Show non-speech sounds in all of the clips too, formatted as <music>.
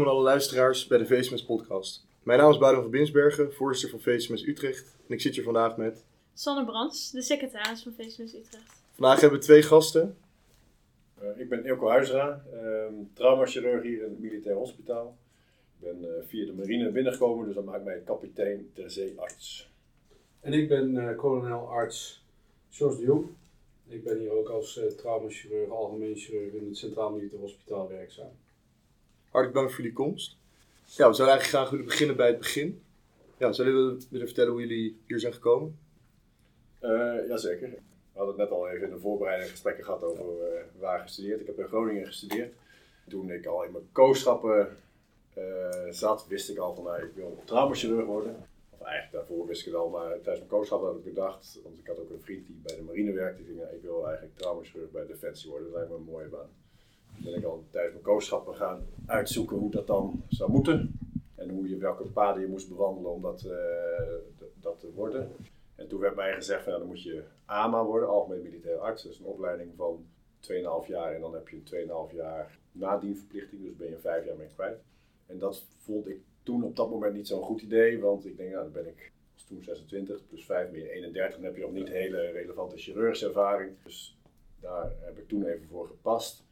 Welkom aan alle luisteraars bij de VSMS podcast. Mijn naam is Boudewijn van Binsbergen, voorzitter van VSMS Utrecht. En ik zit hier vandaag met... Sanne Brands, de secretaris van VSMS Utrecht. Vandaag hebben we twee gasten. Uh, ik ben Ilko Huizera, uh, traumachirurg hier in het Militair Hospitaal. Ik ben uh, via de marine binnengekomen, dus dat maakt mij kapitein ter zeearts. En ik ben uh, kolonel-arts Jos de Jong. Ik ben hier ook als uh, traumachirurg, algemeen chirurg in het Centraal Militair Hospitaal werkzaam. Hartelijk dank voor jullie komst. Ja, we zouden eigenlijk graag willen beginnen bij het begin. Ja, zouden jullie willen vertellen hoe jullie hier zijn gekomen? Uh, jazeker. We hadden het net al even in de voorbereiding gesprekken gehad over uh, waar gestudeerd. Ik heb in Groningen gestudeerd. Toen ik al in mijn kooschappen uh, zat, wist ik al van nou, ik wil traumachirurg worden. Of eigenlijk daarvoor wist ik het al, maar tijdens mijn kooschappen had ik bedacht, want ik had ook een vriend die bij de marine werkte, die ja, ik wil eigenlijk traumachirurg bij Defensie worden. Dat lijkt me een mooie baan. Ben ik al tijdens mijn kooschappen gaan uitzoeken hoe dat dan zou moeten. En hoe je, welke paden je moest bewandelen om dat, dat te worden. En toen werd mij gezegd, van, ja, dan moet je AMA worden, Algemeen Militair Arts. Dat is een opleiding van 2,5 jaar en dan heb je een 2,5 jaar nadienverplichting, dus ben je 5 jaar mee kwijt. En dat vond ik toen op dat moment niet zo'n goed idee, want ik denk, nou, dan ben ik toen 26, plus 5 meer 31, dan heb je nog niet hele relevante chirurgische ervaring. Dus daar heb ik toen even voor gepast.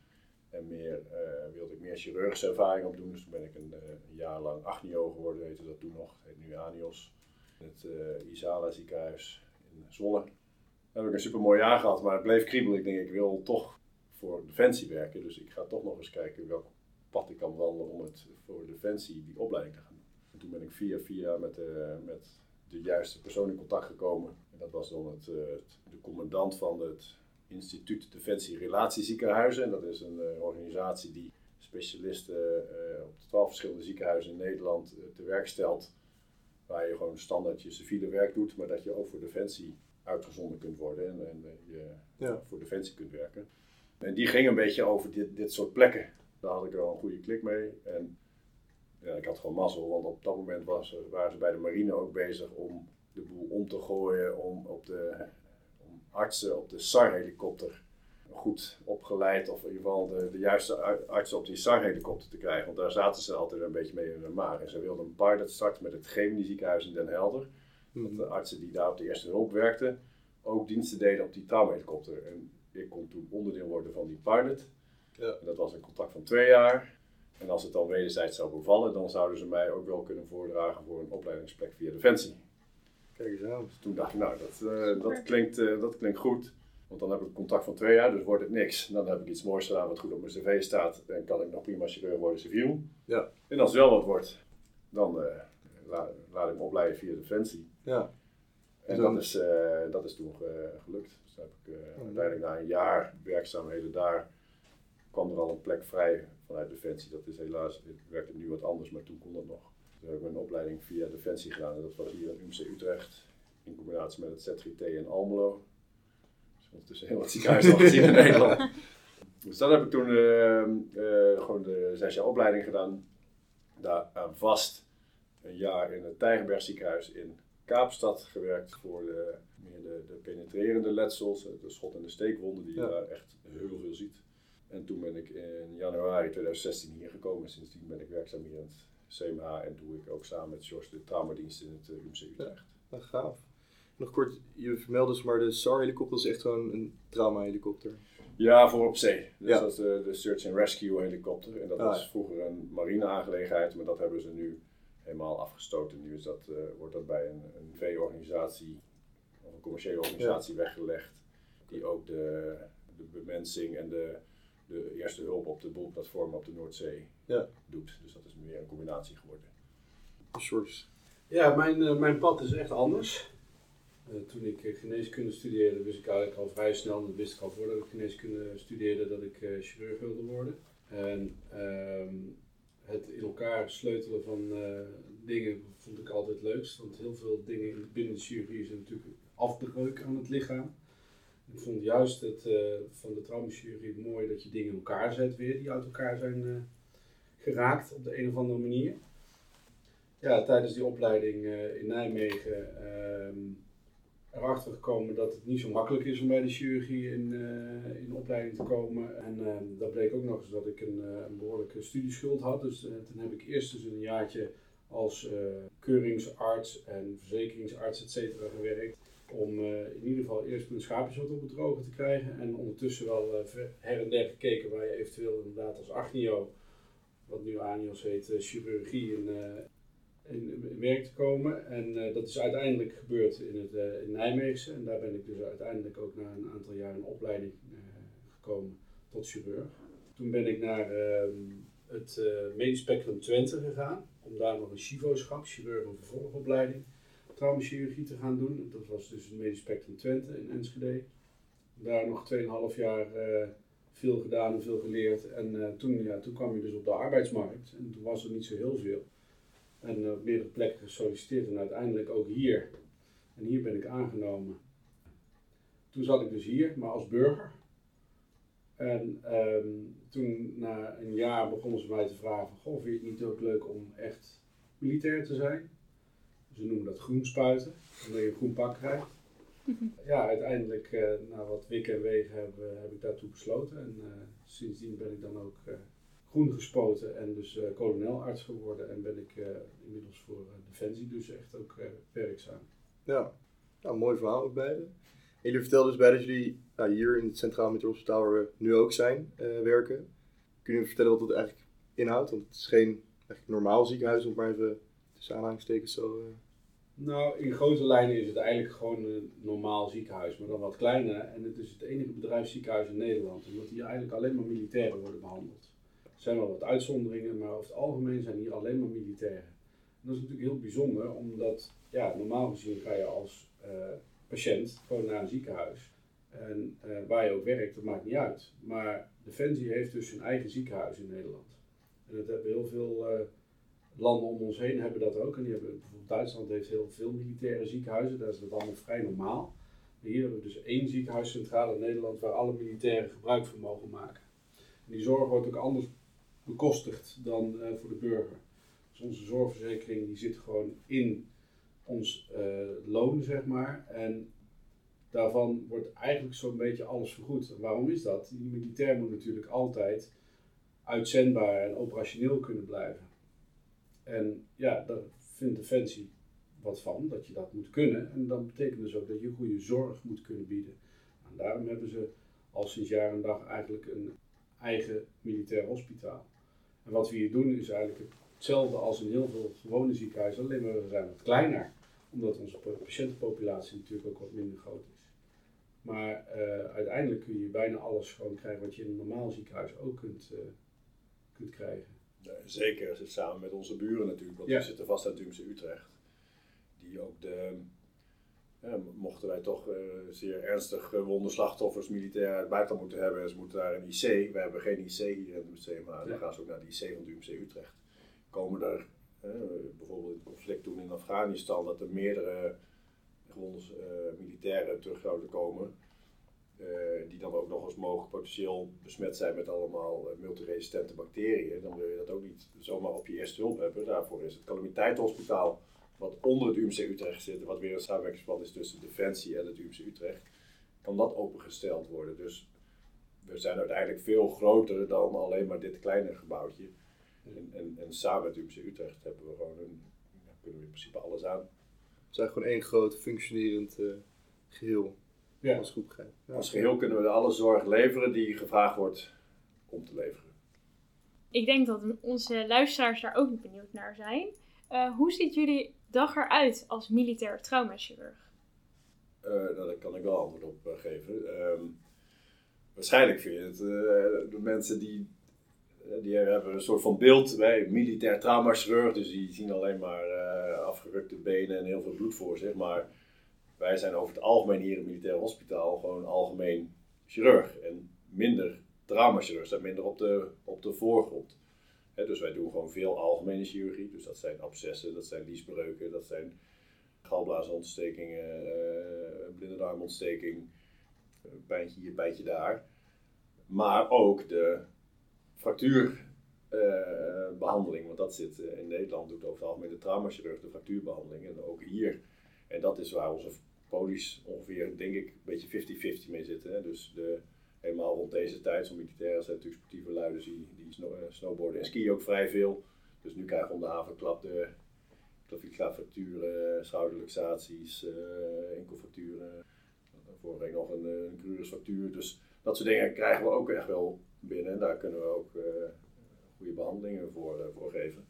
En meer, uh, wilde ik meer chirurgische ervaring op doen, dus toen ben ik een, uh, een jaar lang AGNIO geworden, heette dat toen nog, het heet nu ANIOS het uh, Isala ziekenhuis in Zwolle. Daar heb ik een super mooi jaar gehad, maar het bleef kriebelen. Ik denk, ik wil toch voor Defensie werken. Dus ik ga toch nog eens kijken welk pad ik kan wandelen om het voor Defensie die opleiding te gaan doen. En toen ben ik via via met de, met de juiste persoon in contact gekomen. En dat was dan het, uh, de commandant van het Instituut Defensie Relatieziekenhuizen. En dat is een uh, organisatie die specialisten op de twaalf verschillende ziekenhuizen in Nederland te werk stelt waar je gewoon standaard je civiele werk doet, maar dat je ook voor Defensie uitgezonden kunt worden en, en je ja. voor Defensie kunt werken. En die ging een beetje over dit, dit soort plekken. Daar had ik wel een goede klik mee. En ja, ik had gewoon mazzel, want op dat moment was, waren ze bij de marine ook bezig om de boel om te gooien, om, op de, artsen op de SAR-helikopter goed opgeleid, of in ieder geval de, de juiste artsen op die SAR-helikopter te krijgen. Want daar zaten ze altijd een beetje mee in de maag. En ze wilden een pilot starten met het Gemini ziekenhuis in Den Helder. Dat de artsen die daar op de eerste hulp werkten, ook diensten deden op die traumahelikopter. En ik kon toen onderdeel worden van die pilot. Ja. En dat was een contract van twee jaar. En als het dan wederzijds zou bevallen, dan zouden ze mij ook wel kunnen voordragen voor een opleidingsplek via Defensie. Kijk eens aan. Dus toen dacht ik, nou, dat, uh, dat, klinkt, uh, dat klinkt goed. Want dan heb ik een contract van twee jaar, dus wordt het niks. En dan heb ik iets moois gedaan wat goed op mijn cv staat. En kan ik nog prima chirurg worden civiel. Ja. En als het wel wat wordt, dan uh, laat, laat ik me opleiden via Defensie. Ja. En dat is, dat is toen gelukt. Dus heb ik uh, uiteindelijk na een jaar werkzaamheden daar, kwam er al een plek vrij vanuit Defensie. Dat is helaas, het werkt nu wat anders, maar toen kon dat nog. Toen heb ik mijn opleiding via Defensie gedaan. En dat was hier in UMC Utrecht, in combinatie met het ZGT in Almelo. Dus ondertussen heel wat ziekenhuizen al gezien in Nederland. <laughs> Dus dat heb ik toen gewoon de zes jaar opleiding gedaan. Daar vast een jaar in het Tijgenberg ziekenhuis in Kaapstad gewerkt voor de, meer de, de penetrerende letsels, de schot- en de steekwonden die je ja. daar echt heel veel ziet. En toen ben ik in januari 2016 hier gekomen. Sindsdien ben ik werkzaam hier in het CMH en doe ik ook samen met Jos de traumadienst in het UMC Utrecht. Ja, gaaf. Nog kort, je vermeldde dus maar de SAR-helikopter is echt gewoon een trauma-helikopter. Ja, voor op zee. Dus ja. dat is de, de Search and Rescue helikopter. En dat ah, was vroeger een marine-aangelegenheid, maar dat hebben ze nu helemaal afgestoten. Nu is dat, uh, wordt dat bij een, een V-organisatie of een commerciële organisatie ja. weggelegd, die ook de, de bemensing en de, de eerste hulp op de boelplatform op de Noordzee ja. doet. Dus dat is meer een combinatie geworden. Shorts. Ja, mijn, uh, mijn pad is echt anders. Uh, toen ik geneeskunde studeerde, wist ik eigenlijk al vrij snel, dat wist ik al voordat ik geneeskunde studeerde, dat ik chirurg wilde worden. En um, het in elkaar sleutelen van uh, dingen vond ik altijd leukst. Want heel veel dingen binnen de chirurgie zijn natuurlijk afbreuk aan het lichaam. Ik vond juist het uh, van de traumachirurgie mooi dat je dingen in elkaar zet weer, die uit elkaar zijn uh, geraakt op de een of andere manier. Ja, tijdens die opleiding in Nijmegen erachter gekomen dat het niet zo makkelijk is om bij de chirurgie in, in opleiding te komen. En uh, dat bleek ook nog eens dat ik een, een behoorlijke studieschuld had. Dus toen heb ik eerst dus een jaartje als keuringsarts en verzekeringsarts et cetera gewerkt. Om in ieder geval eerst mijn schaapjes wat op het droge te krijgen. En ondertussen wel her en der gekeken waar je eventueel inderdaad als agnio, wat nu ANIOS heet, chirurgie in, in, werk te komen. En dat is uiteindelijk gebeurd in, het, in Nijmegen. En daar ben ik dus uiteindelijk ook na een aantal jaar in opleiding gekomen tot chirurg. Toen ben ik naar ehm, het Medisch Spectrum Twente gegaan. Om daar nog een chivo-schap, chirurg en vervolgopleiding, traumachirurgie te gaan doen. Dat was dus het Medisch Spectrum Twente in Enschede. Daar nog 2,5 jaar veel gedaan en veel geleerd. En toen, ja, toen kwam je dus op de arbeidsmarkt. En toen was er niet zo heel veel. En op meerdere plekken gesolliciteerd en uiteindelijk ook hier. En hier ben ik aangenomen. Toen zat ik dus hier, maar als burger. En um, toen na een jaar begonnen ze mij te vragen: Goh, vind je het niet ook leuk om echt militair te zijn? Ze noemen dat groen spuiten, omdat je een groen pak krijgt. Ja, uiteindelijk, uh, na wat wikken en wegen, heb, uh, heb ik daartoe besloten. En uh, sindsdien ben ik dan ook groen gespoten en dus uh, kolonelarts geworden en ben ik uh, inmiddels voor uh, Defensie dus echt ook werkzaam. Ja, nou, mooi verhaal ook beide. En jullie vertelden dus bij dat jullie nou, hier in het Centraal Militair Hospitaal waar we nu ook zijn, werken. Kun je vertellen wat dat eigenlijk inhoudt? Want het is geen echt normaal ziekenhuis, om maar even tussen aanhalingstekens zo... Nou, in grote lijnen is het eigenlijk gewoon een normaal ziekenhuis, maar dan wat kleiner. En het is het enige bedrijfsziekenhuis in Nederland, omdat hier eigenlijk alleen maar militairen worden behandeld. Er zijn wel wat uitzonderingen, maar over het algemeen zijn hier alleen maar militairen. En dat is natuurlijk heel bijzonder, omdat ja, normaal gezien ga je als uh, patiënt gewoon naar een ziekenhuis. En uh, waar je ook werkt, dat maakt niet uit. Maar Defensie heeft dus zijn eigen ziekenhuis in Nederland. En dat hebben heel veel uh, landen om ons heen hebben dat ook. En die hebben, bijvoorbeeld Duitsland heeft heel veel militaire ziekenhuizen, daar is dat allemaal vrij normaal. Hier hebben we dus één ziekenhuis centraal in Nederland waar alle militairen gebruik van mogen maken. En die zorg wordt ook anders bekostigd dan uh, voor de burger. Dus onze zorgverzekering die zit gewoon in ons uh, loon, zeg maar. En daarvan wordt eigenlijk zo'n beetje alles vergoed. Waarom is dat? Die militair moet natuurlijk altijd uitzendbaar en operationeel kunnen blijven. En ja, daar vindt Defensie wat van, dat je dat moet kunnen. En dat betekent dus ook dat je goede zorg moet kunnen bieden. En daarom hebben ze al sinds jaar en dag eigenlijk een eigen militair hospitaal. En wat we hier doen is eigenlijk hetzelfde als in heel veel gewone ziekenhuizen, alleen maar we zijn wat kleiner. Omdat onze patiëntenpopulatie natuurlijk ook wat minder groot is. Maar uh, uiteindelijk kun je bijna alles gewoon krijgen wat je in een normaal ziekenhuis ook kunt, uh, kunt krijgen. Zeker, samen met onze buren natuurlijk, want ja. we zitten vast uit Dumse Utrecht. Die ook de, mochten wij toch uh, zeer ernstig gewonde slachtoffers militair uit het buitenland moeten hebben en ze moeten daar een IC. We hebben geen IC hier in het museum, maar dan gaan ze ook naar de IC van UMC Utrecht. Komen er uh, bijvoorbeeld in het conflict toen in Afghanistan dat er meerdere gewonde uh, militairen terug zouden komen. Die dan ook nog eens mogen potentieel besmet zijn met allemaal multiresistente bacteriën. Dan wil je dat ook niet zomaar op je eerste hulp hebben. Daarvoor is het calamiteitenhospitaal wat onder het UMC Utrecht zit, wat weer een samenwerkingsverband is tussen Defensie en het UMC Utrecht, kan dat opengesteld worden. Dus we zijn uiteindelijk veel groter dan alleen maar dit kleine gebouwtje. En, en, en samen met UMC Utrecht hebben we gewoon een, ja, kunnen we in principe alles aan. Het is gewoon één groot functionerend uh, geheel. Ja. Als groep ja. Als geheel kunnen we alle zorg leveren die gevraagd wordt om te leveren. Ik denk dat onze luisteraars daar ook benieuwd naar zijn. Uh, hoe ziet jullie dag eruit als militair traumachirurg? Uh, nou, daar kan ik wel antwoord op uh, geven. Um, waarschijnlijk vind je het, uh, de mensen die, die hebben een soort van beeld bij militair traumachirurg, dus die zien alleen maar afgerukte benen en heel veel bloed voor zich. Maar wij zijn over het algemeen hier in het militair hospitaal gewoon algemeen chirurg en minder traumachirurg, staat minder op de, op de voorgrond dus wij doen gewoon veel algemene chirurgie. Dus dat zijn abscessen, dat zijn liesbreuken, dat zijn galblaasontstekingen, uh, blinde darmontsteking, pijntje hier, pijntje daar. Maar ook de fractuurbehandeling, uh, want dat zit in Nederland, doet over het algemeen de traumachirurg de fractuurbehandeling en ook hier. En dat is waar onze polies ongeveer, denk ik, een beetje 50-50 mee zitten. Hè. Dus de, helemaal rond deze tijd, zo'n militairen zijn natuurlijk sportieve luiders die, eh, snowboarden en skiën ook vrij veel. Dus nu krijgen we om de havenklap de klaviaatfracturen, schouderluxaties, uh, enkelfracturen. Vorige week nog een, een crurisfractuur. Dus dat soort dingen krijgen we ook echt wel binnen. En daar kunnen we ook goede behandelingen voor, voor geven.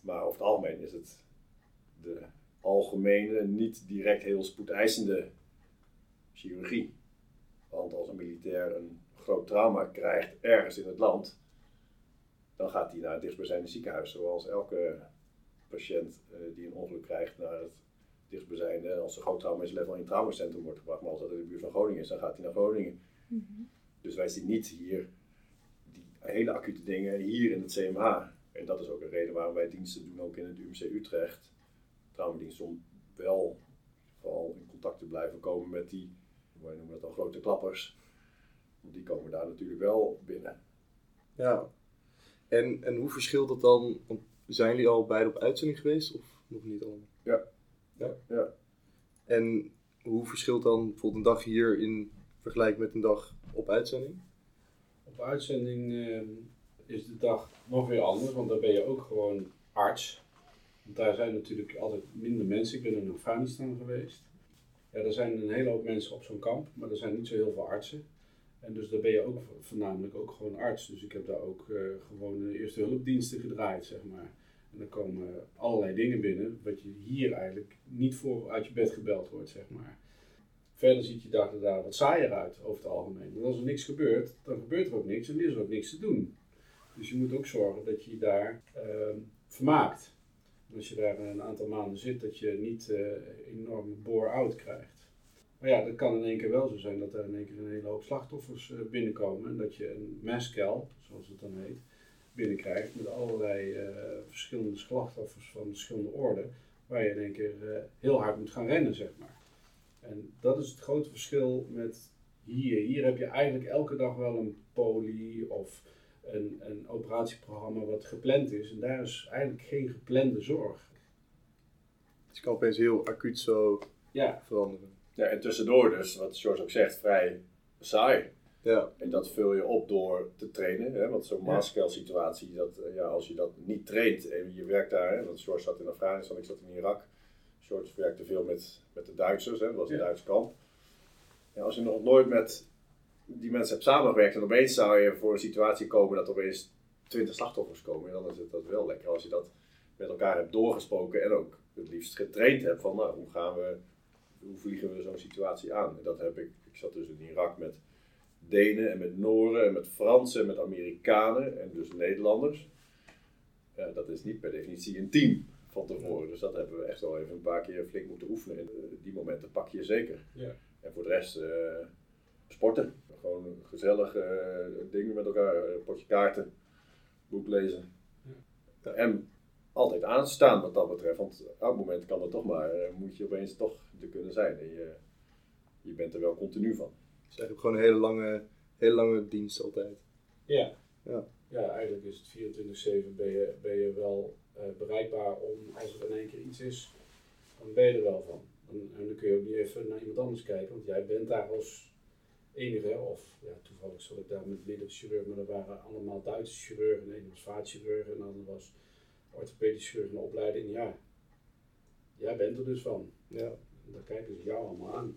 Maar over het algemeen is het de algemene, niet direct heel spoedeisende chirurgie. Want als een militair een groot trauma krijgt ergens in het land, dan gaat hij naar het dichtstbijzijnde ziekenhuis. Zoals elke patiënt uh, die een ongeluk krijgt naar het dichtstbijzijnde. Als een groot trauma is, level in het traumacentrum wordt gebracht. Maar als dat in de buurt van Groningen is, dan gaat hij naar Groningen. Mm -hmm. Dus wij zien niet hier die hele acute dingen hier in het CMH. En dat is ook een reden waarom wij diensten doen, ook in het UMC Utrecht. Traumadienst om wel vooral in contact te blijven komen met die, wij noemen dat dan grote klappers. Want die komen daar natuurlijk wel binnen. Ja, en, en hoe verschilt dat dan? Want zijn jullie al beide op uitzending geweest of nog niet allemaal? Ja. Ja? Ja. En hoe verschilt dan bijvoorbeeld een dag hier in vergelijking met een dag op uitzending? Op uitzending uh, is de dag nog weer anders, want dan ben je ook gewoon arts. Want daar zijn natuurlijk altijd minder mensen. Ik ben in Afghanistan geweest. Ja, er zijn een hele hoop mensen op zo'n kamp, maar er zijn niet zo heel veel artsen. En dus daar ben je ook voornamelijk ook gewoon arts. Dus ik heb daar ook uh, gewoon eerste hulpdiensten gedraaid, zeg maar. En dan komen allerlei dingen binnen, wat je hier eigenlijk niet voor uit je bed gebeld wordt, zeg maar. Verder ziet je dag daar wat saaier uit, over het algemeen. Want als er niks gebeurt, dan gebeurt er ook niks en is er ook niks te doen. Dus je moet ook zorgen dat je je daar uh, vermaakt. Als je daar een aantal maanden zit, dat je niet uh, enorme bore-out krijgt. Maar ja, dat kan in één keer wel zo zijn dat er in één keer een hele hoop slachtoffers uh, binnenkomen. En dat je een masscal, zoals het dan heet, binnenkrijgt met allerlei uh, verschillende slachtoffers van verschillende orden. Waar je in één keer heel hard moet gaan rennen, zeg maar. En dat is het grote verschil met hier. Hier heb je eigenlijk elke dag wel een poli of een, een operatieprogramma wat gepland is. En daar is eigenlijk geen geplande zorg. Dus je kan opeens heel acuut zo ja. veranderen. Ja, en tussendoor dus, wat George ook zegt, vrij saai. Ja. En dat vul je op door te trainen. Hè? Want zo'n masscale situatie, dat, ja, als je dat niet traint en je werkt daar, hè? want George zat in Afghanistan, ik zat in Irak. George werkte veel met, met de Duitsers, hè? dat was een Ja. Duits kamp. Ja, als je nog nooit met die mensen hebt samengewerkt en opeens zou je voor een situatie komen dat er opeens 20 slachtoffers komen, dan is het dat wel lekker als je dat met elkaar hebt doorgesproken en ook het liefst getraind hebt van nou, hoe gaan we, hoe vliegen we zo'n situatie aan. En dat heb ik, ik zat dus in Irak met Denen en met Noren en met Fransen en met Amerikanen en dus Nederlanders. Ja, dat is niet per definitie een team van tevoren. Dus dat hebben we echt wel even een paar keer flink moeten oefenen. En eh, die momenten pak je zeker. Ja. En voor de rest eh, sporten. Gewoon gezellig eh, dingen met elkaar. Een potje kaarten, boek lezen. Ja. En altijd aanstaan wat dat betreft. Want op het moment kan het toch maar, eh, moet je opeens toch er kunnen zijn. En je, je bent er wel continu van. Het is eigenlijk gewoon een hele lange, hele lange dienst altijd. Ja. Ja. Ja, eigenlijk is het 24-7 ben je, ben je wel eh, bereikbaar om, als er in één keer iets is, dan ben je er wel van. En, en dan kun je ook niet even naar iemand anders kijken, want jij bent daar als enige, of ja, toevallig zat ik daar met chirurg, maar er waren allemaal Duitse chirurgen. De ene was vaatchirurg en de ander was orthopedisch chirurg in de opleiding. Ja, jij bent er dus van. Ja. En dan kijken ze jou allemaal aan.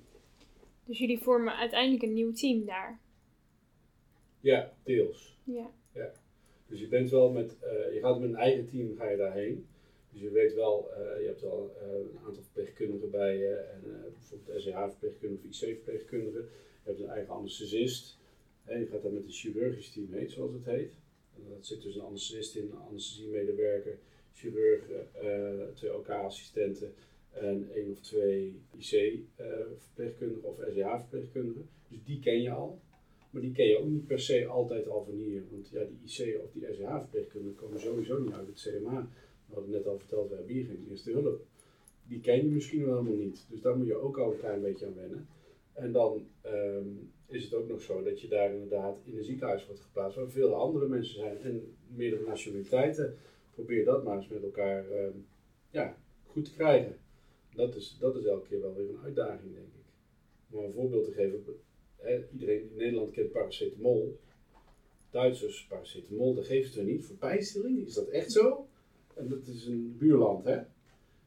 Dus jullie vormen uiteindelijk een nieuw team daar. Ja, deels. Ja. Dus je bent wel met, eh, je gaat met een eigen team ga je daarheen. Dus je weet wel, eh, je hebt wel eh, een aantal verpleegkundigen bij je, en eh, bijvoorbeeld SEH-verpleegkundige of IC-verpleegkundige. Je hebt een eigen anesthesist. En je gaat daar met een chirurgisch team heen, zoals het heet. En dat zit dus een anesthesist in, een anesthesiemedewerker, chirurg, eh, twee OK-assistenten en één of twee IC-verpleegkundigen of SEH-verpleegkundigen. Dus die ken je al. Maar die ken je ook niet per se altijd al van hier. Want ja, die IC of die SEH-verpleegkundigen komen sowieso niet uit het CMA. We hadden net al verteld, we hebben hier geen eerste hulp. Die ken je misschien wel helemaal niet. Dus daar moet je ook al een klein beetje aan wennen. En dan ehm, is het ook nog zo dat je daar inderdaad in een ziekenhuis wordt geplaatst waar veel andere mensen zijn en meerdere nationaliteiten. Probeer dat maar eens met elkaar ehm, ja, goed te krijgen. Dat is, dat is elke keer wel weer een uitdaging, denk ik. Om een voorbeeld te geven, iedereen in Nederland kent paracetamol. Duitsers, paracetamol, dat geven ze niet voor pijnstilling. Is dat echt zo? En dat is een buurland, hè?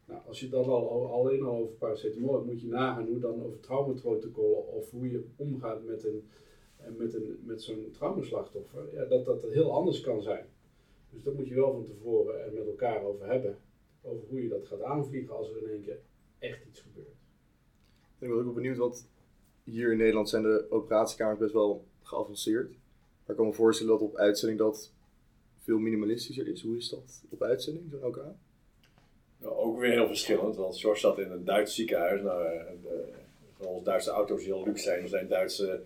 Nou, als je dan al, alleen al over paracetamol hebt, moet je nagaan hoe dan over traumaprotocollen of hoe je omgaat met, een, met, een, met zo'n traumaslachtoffer, ja, dat dat heel anders kan zijn. Dus daar moet je wel van tevoren er met elkaar over hebben, over hoe je dat gaat aanvliegen als er in één keer echt iets gebeurt. Ik ben ook wel benieuwd, want hier in Nederland zijn de operatiekamers best wel geavanceerd. Maar ik kan me voorstellen dat op uitzending dat veel minimalistischer is. Hoe is dat op uitzending, zo'n OK? Ook weer heel verschillend, want George zat in een Duits ziekenhuis. Nou, eh, de, zoals Duitse auto's heel luxe zijn, zijn Duitse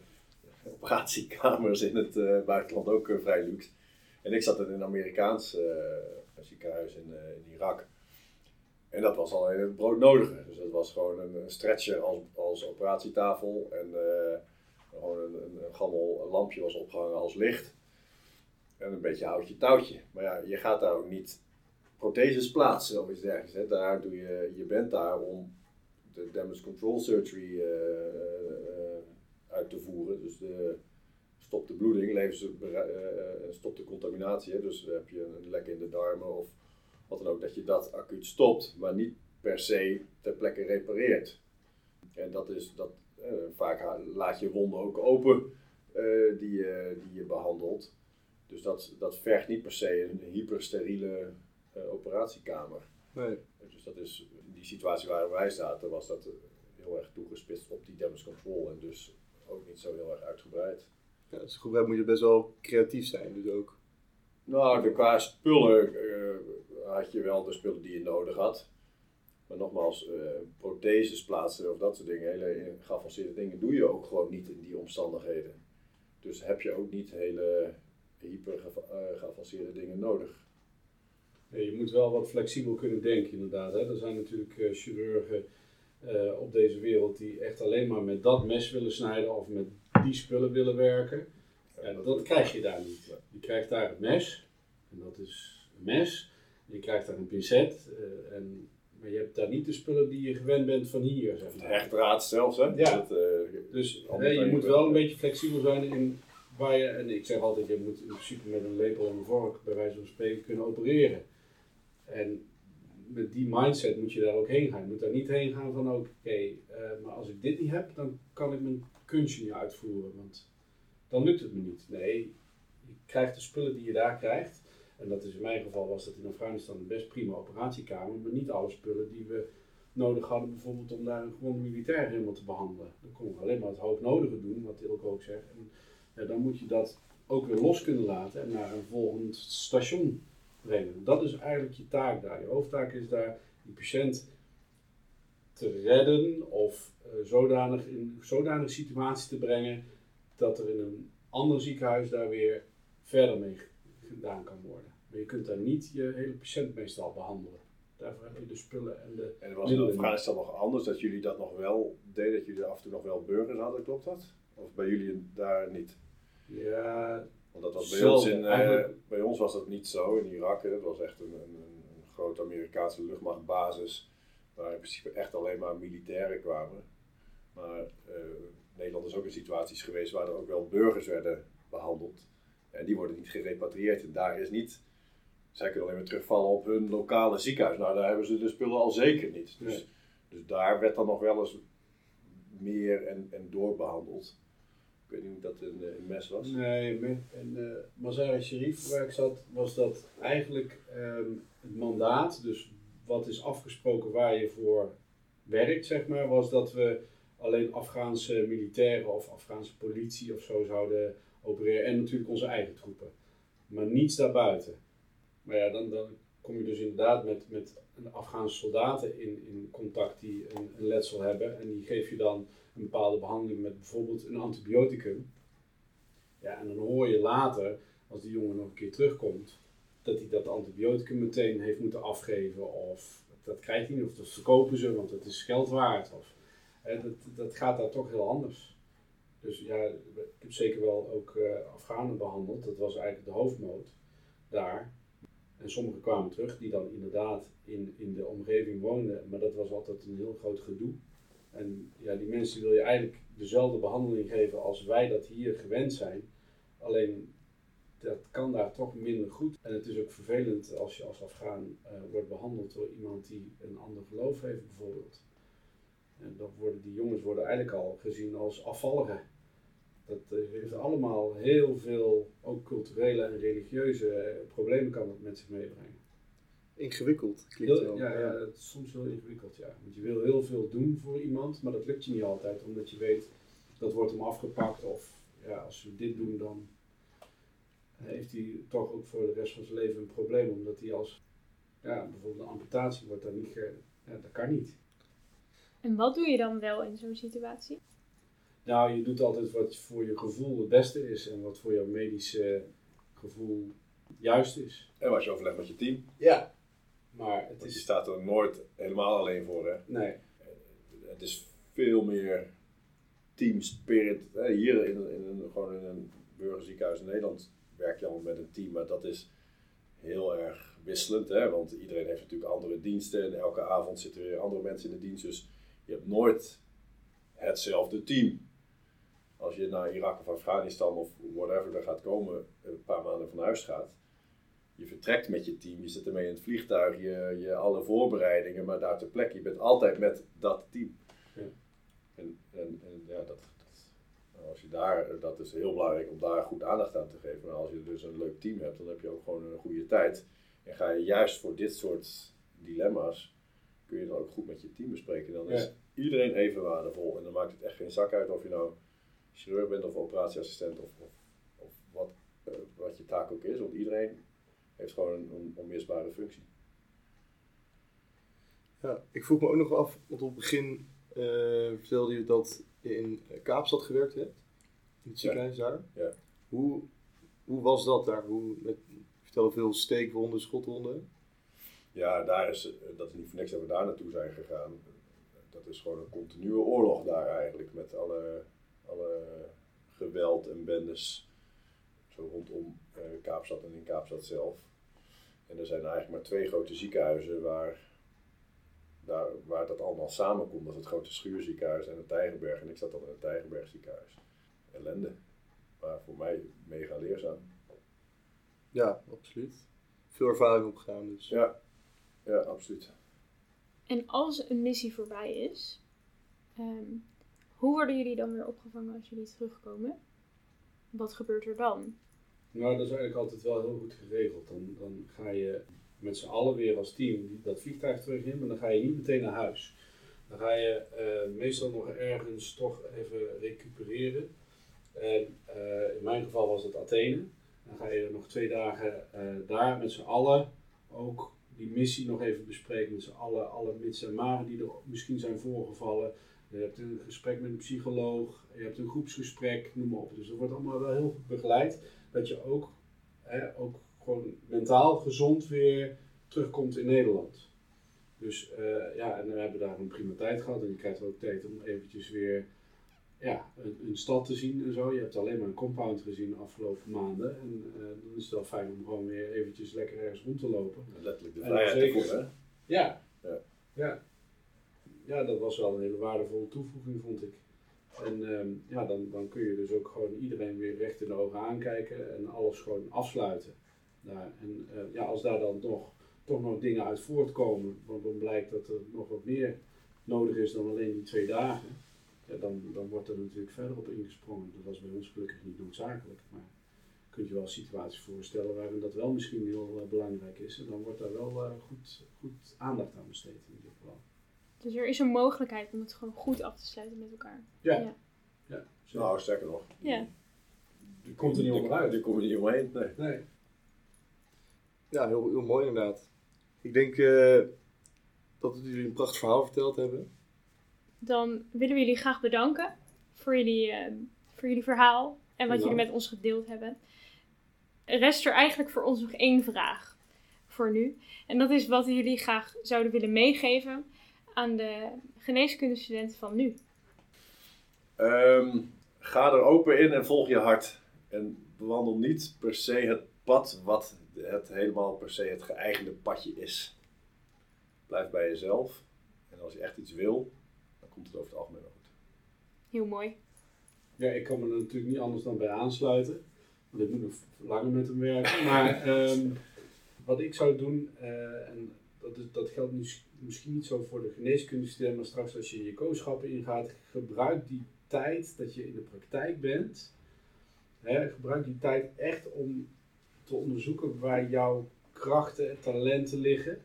operatiekamers in het uh, buitenland ook vrij luxe. En ik zat in een Amerikaans ziekenhuis in, in, Irak. En dat was al het broodnodige. Dus dat was gewoon een, een stretcher als, als operatietafel. En gewoon een, een, een gammel lampje was opgehangen als licht. En een beetje houtje touwtje. Maar ja, je gaat daar ook niet protheses plaatsen of iets dergelijks. Hè. Daar doe je, je bent daar om de damage control surgery uh, uh, uit te voeren. Dus de, stop de bloeding, levens, uh, stop de contaminatie. Hè. Dus heb je een lek in de darmen of wat dan ook, dat je dat acuut stopt, maar niet per se ter plekke repareert. En dat is dat, vaak laat je wonden ook open die, die je behandelt. Dus dat, dat vergt niet per se een hypersteriele operatiekamer. Nee. Dus dat is, in die situatie waar wij zaten, was dat heel erg toegespitst op die damage control en dus ook niet zo heel erg uitgebreid. Ja, dus moet je best wel creatief zijn, dus ook. Nou, qua spullen uh, had je wel de spullen die je nodig had. Maar nogmaals, uh, protheses plaatsen of dat soort dingen, hele geavanceerde dingen, doe je ook gewoon niet in die omstandigheden. Dus heb je ook niet hele hyper geavanceerde dingen nodig. Ja, je moet wel wat flexibel kunnen denken, inderdaad. Hè. Er zijn natuurlijk uh, chirurgen uh, op deze wereld die echt alleen maar met dat mes willen snijden of met die spullen willen werken. En dat krijg je daar niet. Je krijgt daar een mes, en dat is een mes. Je krijgt daar een pincet, uh, en, maar je hebt daar niet de spullen die je gewend bent van hier. Zeg maar. Zelfs, hè? Ja. Dat, dus je moet wel een beetje flexibel zijn in waar je, en ik zeg altijd, je moet in principe met een lepel en een vork bij wijze van spreken kunnen opereren. En met die mindset moet je daar ook heen gaan. Je moet daar niet heen gaan van oké, eh, maar als ik dit niet heb, dan kan ik mijn kunstje niet uitvoeren. Want dan lukt het me niet. Nee, je krijgt de spullen die je daar krijgt. En dat is in mijn geval was dat in Afghanistan een best prima operatiekamer, maar niet alle spullen die we nodig hadden, bijvoorbeeld om daar een gewoon militair helemaal te behandelen. Dan kon ik alleen maar het hoognodige doen, wat Ilko ook zegt. En dan moet je dat ook weer los kunnen laten en naar een volgend station brengen. Dat is eigenlijk je taak daar. Je hoofdtaak is daar die patiënt te redden of uh, zodanig in zodanige situatie te brengen dat er in een ander ziekenhuis daar weer verder mee gedaan kan worden. Maar je kunt daar niet je hele patiënt meestal behandelen. Daarvoor heb je de spullen en de. En was in Afghanistan nog anders dat jullie dat nog wel deden, dat jullie af en toe nog wel burgers hadden, klopt dat? Of bij jullie daar niet? Ja, want dat was bij ons in, uh, bij ons was dat niet zo in Irak. Het was echt een, een, een, grote Amerikaanse luchtmachtbasis. Waar in principe echt alleen maar militairen kwamen. Maar uh, Nederland is ook in situaties geweest waar er ook wel burgers werden behandeld. En die worden niet gerepatrieerd. En daar is niet. Zij kunnen alleen maar terugvallen op hun lokale ziekenhuis. Nou, daar hebben ze de spullen al zeker niet. Dus, dus daar werd dan nog wel eens meer en, en doorbehandeld. Weet niet of dat een, een mes was. Nee, in uh, Mazar Sharif waar ik zat, was dat eigenlijk um, het mandaat, dus wat is afgesproken waar je voor werkt, zeg maar, was dat we alleen Afghaanse militairen of Afghaanse politie of zo zouden opereren. En natuurlijk onze eigen troepen. Maar niets daarbuiten. Maar ja, dan, dan kom je dus inderdaad met, met Afghaanse soldaten in, in contact die een letsel hebben. En die geef je dan een bepaalde behandeling met bijvoorbeeld een antibioticum. Ja, en dan hoor je later, als die jongen nog een keer terugkomt, dat hij dat antibioticum meteen heeft moeten afgeven. Of dat krijgt hij niet, of dat verkopen ze, want het is geld waard. Of, hè, dat, dat gaat daar toch heel anders. Dus ja, ik heb zeker wel ook uh, Afghanen behandeld. Dat was eigenlijk de hoofdmoot daar. En sommigen kwamen terug die dan inderdaad in, in de omgeving woonden. Maar dat was altijd een heel groot gedoe. En ja, die mensen wil je eigenlijk dezelfde behandeling geven als wij dat hier gewend zijn. Alleen dat kan daar toch minder goed. En het is ook vervelend als je als Afghaan uh, wordt behandeld door iemand die een ander geloof heeft, bijvoorbeeld. En dan worden die jongens worden eigenlijk al gezien als afvalligen. Dat uh, heeft allemaal heel veel, ook culturele en religieuze uh, problemen kan dat met zich meebrengen. Ingewikkeld klinkt heel, Ja, ja, het is soms heel ingewikkeld, ja. Want je wil heel veel doen voor iemand, maar dat lukt je niet altijd, omdat je weet dat wordt hem afgepakt of ja, als we dit doen dan heeft hij toch ook voor de rest van zijn leven een probleem, omdat hij als ja, bijvoorbeeld een amputatie wordt dan niet, ge, ja, dat kan niet. En wat doe je dan wel in zo'n situatie? Nou, je doet altijd wat voor je gevoel het beste is en wat voor jouw medische gevoel juist is. En wat je overlegt met je team. Ja. Maar het is... je staat er nooit helemaal alleen voor, hè? Nee. Het is veel meer team spirit. Hier in, in, een, gewoon in een burgerziekenhuis in Nederland werk je al met een team, maar dat is heel erg wisselend. Hè? Want iedereen heeft natuurlijk andere diensten en elke avond zitten weer andere mensen in de dienst. Dus je hebt nooit hetzelfde team. Als je naar Irak of Afghanistan of whatever er gaat komen, een paar maanden van huis gaat. Je vertrekt met je team, je zit ermee in het vliegtuig, je, je alle voorbereidingen, maar daar ter plekke. Je bent altijd met dat team. Ja. En, en, en ja, dat, dat, als je daar, dat is heel belangrijk om daar goed aandacht aan te geven. Maar als je dus een leuk team hebt, dan heb je ook gewoon een goede tijd. En ga je juist voor dit soort dilemma's, kun je dan ook goed met je team bespreken. Dan is Ja. iedereen even waardevol. En dan maakt het echt geen zak uit of je nou chirurg bent of operatieassistent of, of, of wat, eh, wat je taak ook is. Want iedereen heeft gewoon een on- onmisbare functie. Ja, ik vroeg me ook nog af, want op het begin eh, vertelde je dat je in Kaapstad gewerkt hebt. In het ziekenhuis daar. Ja. Hoe, hoe was dat daar? Hoe, met, vertel veel steekwonden, schotwonden. Ja, daar is, eh, dat is niet voor niks dat we daar naartoe zijn gegaan. Dat is gewoon een continue oorlog daar eigenlijk. Met alle, alle geweld en bendes. Zo rondom eh, Kaapstad en in Kaapstad zelf. En er zijn eigenlijk maar twee grote ziekenhuizen waar, daar, waar dat allemaal samenkomt. Dat is het grote schuurziekenhuis en het Tijgerberg. En ik zat dan in het Tijgerberg ziekenhuis. Ellende. Maar voor mij mega leerzaam. Ja, absoluut. Veel ervaring opgegaan dus. Ja, ja absoluut. En als een missie voorbij is, ehm, hoe worden jullie dan weer opgevangen als jullie terugkomen? Wat gebeurt er dan? Nou, dat is eigenlijk altijd wel heel goed geregeld. Dan, dan ga je met z'n allen weer als team dat vliegtuig terug in, maar dan ga je niet meteen naar huis. Dan ga je eh, meestal nog ergens toch even recupereren. En eh, in mijn geval was het Athene. Dan ga je nog twee dagen eh, daar met z'n allen ook die missie nog even bespreken. Met z'n allen, alle mits en maren die er misschien zijn voorgevallen. Je hebt een gesprek met een psycholoog, je hebt een groepsgesprek, noem maar op. Dus dat wordt allemaal wel heel goed begeleid. Dat je ook, hè, ook gewoon mentaal gezond weer terugkomt in Nederland. Dus eh, ja, en we hebben daar een prima tijd gehad. En je krijgt ook tijd om eventjes weer ja, een, een stad te zien en zo. Je hebt alleen maar een compound gezien de afgelopen maanden. En eh, dan is het wel fijn om gewoon weer eventjes lekker ergens rond te lopen. Letterlijk de vrijheid te voelen. hè? Ja. Ja. ja. Ja, dat was wel een hele waardevolle toevoeging, vond ik. En ehm, ja, dan, dan kun je dus ook gewoon iedereen weer recht in de ogen aankijken en alles gewoon afsluiten. Daar. En eh, ja, als daar dan nog, toch nog dingen uit voortkomen, want dan blijkt dat er nog wat meer nodig is dan alleen die twee dagen, ja, dan, dan wordt er natuurlijk verder op ingesprongen. Dat was bij ons gelukkig niet noodzakelijk, maar kunt je wel situaties voorstellen waarin dat wel misschien heel eh, belangrijk is. En dan wordt daar wel eh, goed, goed aandacht aan besteed. Dus er is een mogelijkheid om het gewoon goed af te sluiten met elkaar. Ja. Ja. ja. Zo. Nou, sterker nog. Ja. Die komt er niet onderuit. Die kom je niet omheen. Nee. Nee. Ja, heel, heel mooi inderdaad. Ik denk eh, dat jullie een prachtig verhaal verteld hebben. Dan willen we jullie graag bedanken voor jullie, ehm, voor jullie verhaal en wat Ja. jullie met ons gedeeld hebben. Er rest er eigenlijk voor ons nog één vraag voor nu. En dat is wat jullie graag zouden willen meegeven aan de geneeskundestudenten van nu. Ehm, ga er open in en volg je hart. En bewandel niet per se het pad wat het helemaal per se het geëigende padje is. Blijf bij jezelf. En als je echt iets wil, dan komt het over het algemeen wel goed. Heel mooi. Ja, ik kan me er natuurlijk niet anders dan bij aansluiten. Want ik moet nog langer met hem werken. Maar ehm, wat ik zou doen, eh, en dat, is, dat geldt nu misschien niet zo voor de geneeskundestudent, maar straks als je je kooschappen ingaat, gebruik die tijd dat je in de praktijk bent. Hè, gebruik die tijd echt om te onderzoeken waar jouw krachten en talenten liggen.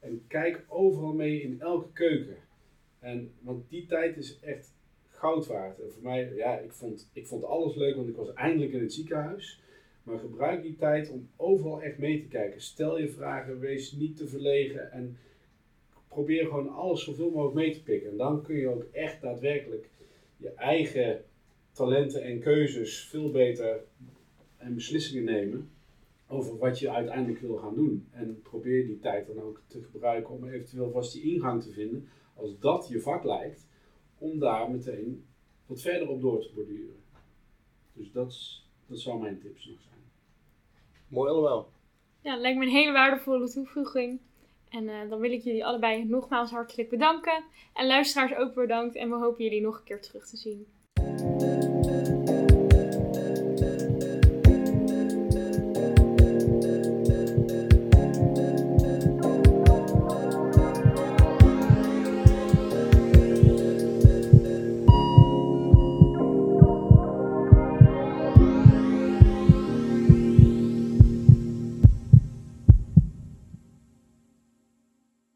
En kijk overal mee in elke keuken. En, want die tijd is echt goud waard. En voor mij, ja, ik vond, ik vond alles leuk, want ik was eindelijk in het ziekenhuis. Maar gebruik die tijd om overal echt mee te kijken. Stel je vragen, wees niet te verlegen en probeer gewoon alles zoveel mogelijk mee te pikken. En dan kun je ook echt daadwerkelijk je eigen talenten en keuzes veel beter en beslissingen nemen over wat je uiteindelijk wil gaan doen. En probeer die tijd dan ook te gebruiken om eventueel vast die ingang te vinden, als dat je vak lijkt, om daar meteen wat verder op door te borduren. Dus dat, is- dat zou mijn tips nog zijn. Mooi allemaal. Ja, lijkt me een hele waardevolle toevoeging. En eh, dan wil ik jullie allebei nogmaals hartelijk bedanken. En luisteraars ook bedankt. En we hopen jullie nog een keer terug te zien.